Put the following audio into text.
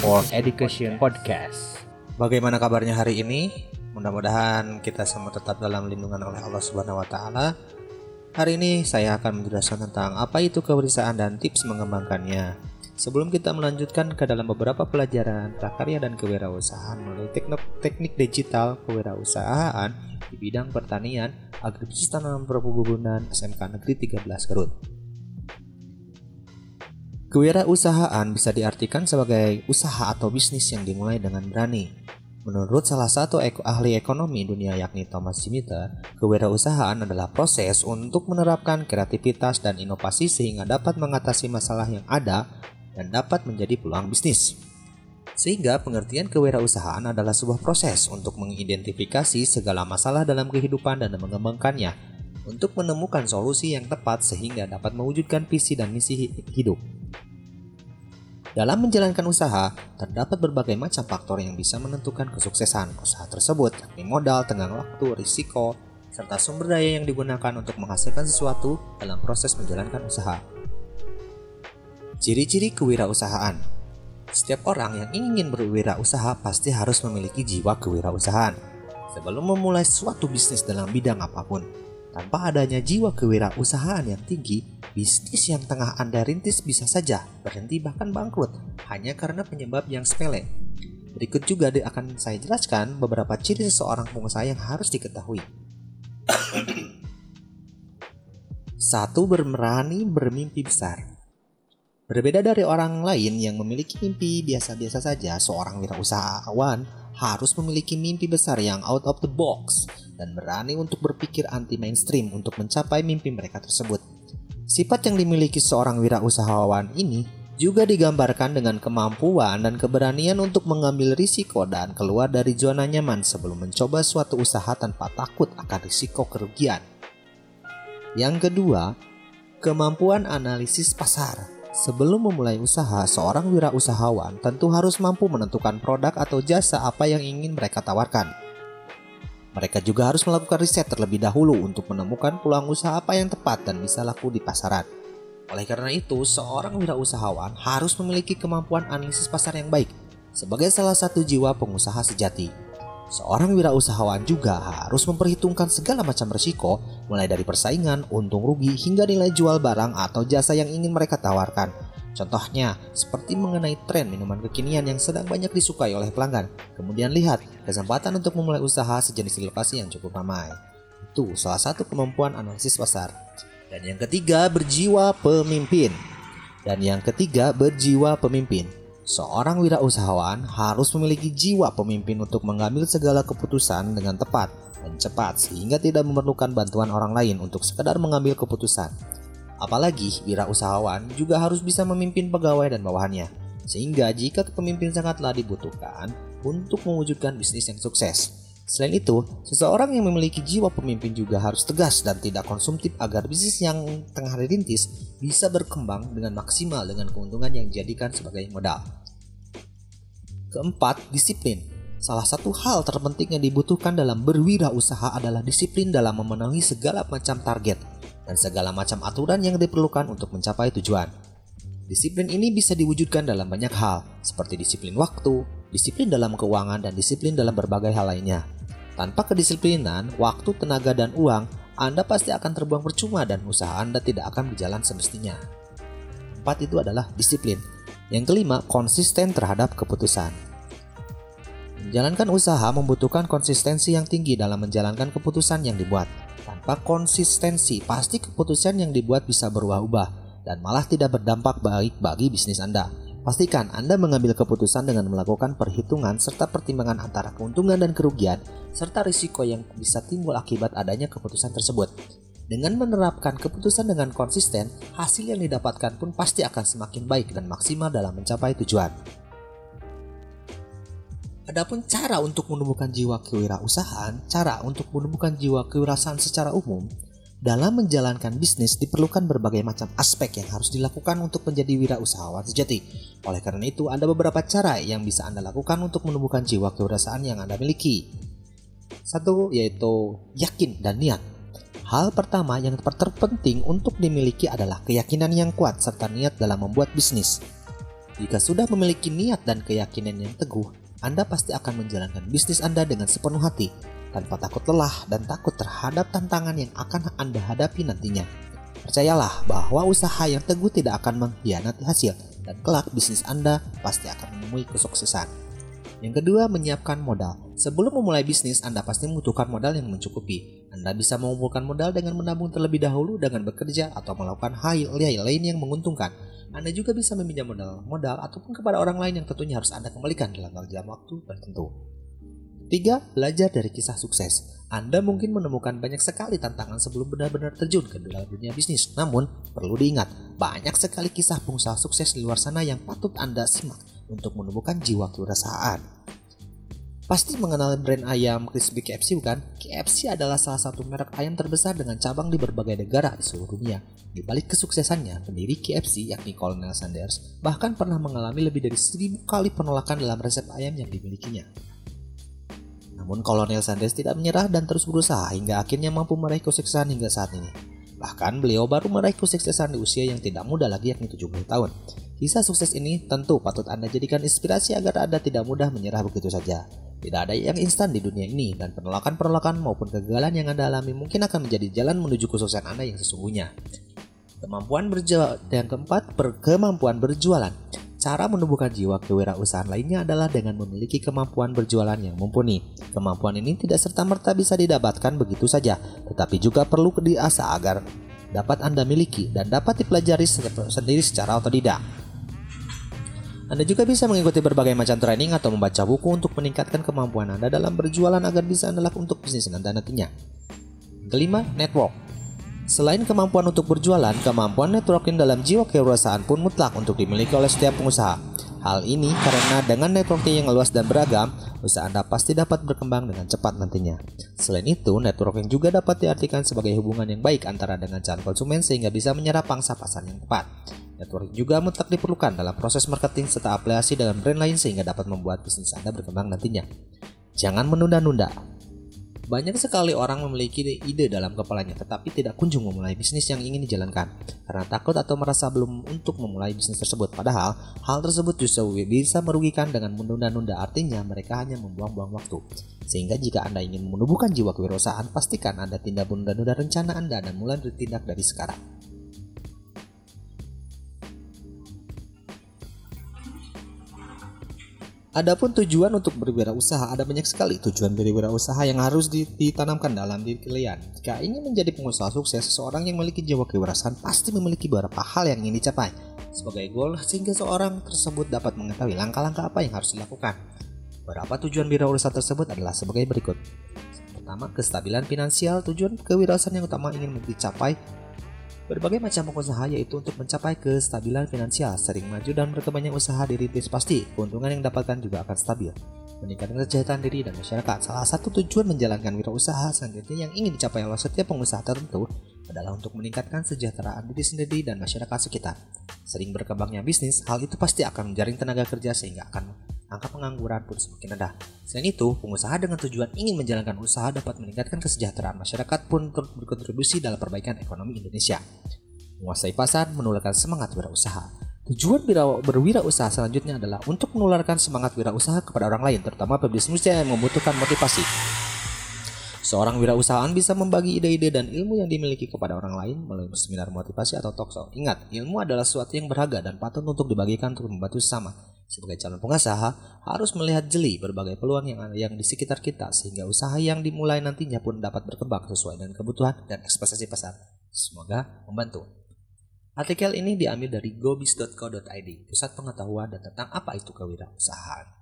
for Education Podcast. Bagaimana kabarnya hari ini? Mudah-mudahan kita semua tetap dalam lindungan oleh Allah Subhanahu wa taala. Hari ini saya akan menjelaskan tentang apa itu kewirausahaan dan tips mengembangkannya. Sebelum kita melanjutkan ke dalam beberapa pelajaran prakarya dan kewirausahaan melalui teknik, teknik digital kewirausahaan di bidang pertanian, agribisnis tanaman perkebunan SMK Negeri 13 Garut. Kewirausahaan bisa diartikan sebagai usaha atau bisnis yang dimulai dengan berani. Menurut salah satu eko ahli ekonomi dunia yakni Thomas Schmitter, kewirausahaan adalah proses untuk menerapkan kreativitas dan inovasi sehingga dapat mengatasi masalah yang ada dan dapat menjadi peluang bisnis. Sehingga pengertian kewirausahaan adalah sebuah proses untuk mengidentifikasi segala masalah dalam kehidupan dan mengembangkannya untuk menemukan solusi yang tepat sehingga dapat mewujudkan visi dan misi hidup. Dalam menjalankan usaha, terdapat berbagai macam faktor yang bisa menentukan kesuksesan usaha tersebut, yakni modal, tenggang waktu, risiko, serta sumber daya yang digunakan untuk menghasilkan sesuatu dalam proses menjalankan usaha. Ciri-ciri kewirausahaan Setiap orang yang ingin berwirausaha pasti harus memiliki jiwa kewirausahaan sebelum memulai suatu bisnis dalam bidang apa pun. Tanpa adanya jiwa kewirausahaan yang tinggi, bisnis yang tengah Anda rintis bisa saja berhenti bahkan bangkrut hanya karena penyebab yang sepele. Berikut juga akan saya jelaskan beberapa ciri seseorang pengusaha yang harus diketahui. Satu bermerani bermimpi besar. Berbeda dari orang lain yang memiliki mimpi biasa-biasa saja, seorang wirausahawan harus memiliki mimpi besar yang out of the box dan berani untuk berpikir anti mainstream untuk mencapai mimpi mereka tersebut. Sifat yang dimiliki seorang wirausahawan ini juga digambarkan dengan kemampuan dan keberanian untuk mengambil risiko dan keluar dari zona nyaman sebelum mencoba suatu usaha tanpa takut akan risiko kerugian. Yang kedua, kemampuan analisis pasar. Sebelum memulai usaha, seorang wirausahawan tentu harus mampu menentukan produk atau jasa apa yang ingin mereka tawarkan. Mereka juga harus melakukan riset terlebih dahulu untuk menemukan peluang usaha apa yang tepat dan bisa laku di pasaran. Oleh karena itu, seorang wirausahawan harus memiliki kemampuan analisis pasar yang baik sebagai salah satu jiwa pengusaha sejati. Seorang wirausahawan juga harus memperhitungkan segala macam resiko, mulai dari persaingan, untung rugi, hingga nilai jual barang atau jasa yang ingin mereka tawarkan Contohnya, seperti mengenai tren minuman kekinian yang sedang banyak disukai oleh pelanggan. Kemudian lihat kesempatan untuk memulai usaha sejenis lokasi yang cukup ramai. Itu salah satu kemampuan analisis pasar. Dan yang ketiga, berjiwa pemimpin. Dan yang ketiga, berjiwa pemimpin. Seorang wirausahawan harus memiliki jiwa pemimpin untuk mengambil segala keputusan dengan tepat dan cepat sehingga tidak memerlukan bantuan orang lain untuk sekedar mengambil keputusan. Apalagi wirausahawan juga harus bisa memimpin pegawai dan bawahannya. Sehingga jika kepemimpinan sangatlah dibutuhkan untuk mewujudkan bisnis yang sukses. Selain itu, seseorang yang memiliki jiwa pemimpin juga harus tegas dan tidak konsumtif agar bisnis yang tengah dirintis bisa berkembang dengan maksimal dengan keuntungan yang dijadikan sebagai modal. Keempat, disiplin. Salah satu hal terpenting yang dibutuhkan dalam berwirausaha adalah disiplin dalam memenuhi segala macam target dan segala macam aturan yang diperlukan untuk mencapai tujuan. Disiplin ini bisa diwujudkan dalam banyak hal, seperti disiplin waktu, disiplin dalam keuangan, dan disiplin dalam berbagai hal lainnya. Tanpa kedisiplinan, waktu, tenaga, dan uang, Anda pasti akan terbuang percuma dan usaha Anda tidak akan berjalan semestinya. Empat itu adalah disiplin. Yang kelima, konsisten terhadap keputusan. Menjalankan usaha membutuhkan konsistensi yang tinggi dalam menjalankan keputusan yang dibuat. Konsistensi, pasti keputusan yang dibuat bisa berubah-ubah dan malah tidak berdampak baik bagi bisnis Anda. Pastikan Anda mengambil keputusan dengan melakukan perhitungan serta pertimbangan antara keuntungan dan kerugian serta risiko yang bisa timbul akibat adanya keputusan tersebut. Dengan menerapkan keputusan dengan konsisten, hasil yang didapatkan pun pasti akan semakin baik dan maksimal dalam mencapai tujuan. Adapun cara untuk menumbuhkan jiwa kewirausahaan, cara untuk menumbuhkan jiwa kewirausahaan secara umum, dalam menjalankan bisnis diperlukan berbagai macam aspek yang harus dilakukan untuk menjadi wirausahawan sejati. Oleh karena itu, ada beberapa cara yang bisa Anda lakukan untuk menumbuhkan jiwa kewirausahaan yang Anda miliki. Satu yaitu yakin dan niat. Hal pertama yang terpenting untuk dimiliki adalah keyakinan yang kuat serta niat dalam membuat bisnis. Jika sudah memiliki niat dan keyakinan yang teguh, Anda pasti akan menjalankan bisnis Anda dengan sepenuh hati, tanpa takut lelah dan takut terhadap tantangan yang akan Anda hadapi nantinya. Percayalah bahwa usaha yang teguh tidak akan mengkhianati hasil, dan kelak bisnis Anda pasti akan menemui kesuksesan. Yang kedua, menyiapkan modal. Sebelum memulai bisnis, Anda pasti membutuhkan modal yang mencukupi. Anda bisa mengumpulkan modal dengan menabung terlebih dahulu dengan bekerja atau melakukan hal lain yang menguntungkan. Anda juga bisa meminjam modal, modal ataupun kepada orang lain yang tentunya harus Anda kembalikan dalam jam waktu tertentu. Tiga, belajar dari kisah sukses. Anda mungkin menemukan banyak sekali tantangan sebelum benar-benar terjun ke dalam dunia bisnis. Namun, perlu diingat, banyak sekali kisah pengusaha sukses di luar sana yang patut Anda simak untuk menumbuhkan jiwa kewirausahaan. Pasti mengenal brand ayam crispy KFC bukan? KFC adalah salah satu merek ayam terbesar dengan cabang di berbagai negara di seluruh dunia. Di balik kesuksesannya, pendiri KFC yakni Colonel Sanders bahkan pernah mengalami lebih dari seribu kali penolakan dalam resep ayam yang dimilikinya. Namun Colonel Sanders tidak menyerah dan terus berusaha hingga akhirnya mampu meraih kesuksesan hingga saat ini. Bahkan beliau baru meraih kesuksesan di usia yang tidak muda lagi yakni 70 tahun. Kisah sukses ini tentu patut Anda jadikan inspirasi agar Anda tidak mudah menyerah begitu saja. Tidak ada yang instan di dunia ini dan penolakan-penolakan maupun kegagalan yang Anda alami mungkin akan menjadi jalan menuju kesuksesan Anda yang sesungguhnya. Kemampuan berjualan yang keempat, berkemampuan berjualan. Cara menumbuhkan jiwa kewirausahaan lainnya adalah dengan memiliki kemampuan berjualan yang mumpuni. Kemampuan ini tidak serta-merta bisa didapatkan begitu saja, tetapi juga perlu diasah agar dapat Anda miliki dan dapat dipelajari sendiri secara otodidak. Anda juga bisa mengikuti berbagai macam training atau membaca buku untuk meningkatkan kemampuan Anda dalam berjualan agar bisa Anda untuk bisnis Anda nantinya. Kelima, network. Selain kemampuan untuk berjualan, kemampuan networking dalam jiwa kewirausahaan pun mutlak untuk dimiliki oleh setiap pengusaha. Hal ini karena dengan networking yang luas dan beragam, usaha Anda pasti dapat berkembang dengan cepat nantinya. Selain itu, networking juga dapat diartikan sebagai hubungan yang baik antara dengan calon konsumen sehingga bisa menyerap pangsa pasar yang tepat. Networking juga mutlak diperlukan dalam proses marketing serta aplikasi dalam brand lain sehingga dapat membuat bisnis Anda berkembang nantinya. Jangan menunda-nunda. Banyak sekali orang memiliki ide dalam kepalanya tetapi tidak kunjung memulai bisnis yang ingin dijalankan karena takut atau merasa belum untuk memulai bisnis tersebut. Padahal hal tersebut justru bisa merugikan dengan menunda-nunda artinya mereka hanya membuang-buang waktu. Sehingga jika Anda ingin menumbuhkan jiwa kewirausahaan, pastikan Anda tidak menunda-nunda rencana Anda dan mulai bertindak dari sekarang. Adapun tujuan untuk berwirausaha ada banyak sekali tujuan berwirausaha yang harus ditanamkan dalam diri kalian. Jika ingin menjadi pengusaha sukses, seseorang yang memiliki jiwa kewirausahaan pasti memiliki beberapa hal yang ingin dicapai sebagai goal sehingga seorang tersebut dapat mengetahui langkah-langkah apa yang harus dilakukan. Beberapa tujuan wirausaha tersebut adalah sebagai berikut. Pertama, kestabilan finansial. Tujuan kewirausahaan yang utama ingin dicapai Berbagai macam usaha yaitu untuk mencapai kestabilan finansial, sering maju dan berkembangnya usaha dirintis pasti, keuntungan yang dapatkan juga akan stabil. Meningkatkan kesejahteraan diri dan masyarakat. Salah satu tujuan menjalankan wirausaha selanjutnya yang ingin dicapai oleh setiap pengusaha tertentu adalah untuk meningkatkan kesejahteraan diri sendiri dan masyarakat sekitar. Sering berkembangnya bisnis, hal itu pasti akan menjaring tenaga kerja sehingga akan angka pengangguran pun semakin rendah. Selain itu, pengusaha dengan tujuan ingin menjalankan usaha dapat meningkatkan kesejahteraan masyarakat pun turut berkontribusi dalam perbaikan ekonomi Indonesia. Menguasai pasar menularkan semangat wirausaha. Tujuan berwirausaha selanjutnya adalah untuk menularkan semangat wirausaha kepada orang lain, terutama pebisnis yang membutuhkan motivasi. Seorang wirausahaan bisa membagi ide-ide dan ilmu yang dimiliki kepada orang lain melalui seminar motivasi atau talkshow. Ingat, ilmu adalah sesuatu yang berharga dan patut untuk dibagikan untuk membantu sesama. Sebagai calon pengusaha, harus melihat jeli berbagai peluang yang ada yang di sekitar kita sehingga usaha yang dimulai nantinya pun dapat berkembang sesuai dengan kebutuhan dan ekspektasi pasar. Semoga membantu. Artikel ini diambil dari gobis.co.id, pusat pengetahuan dan tentang apa itu kewirausahaan.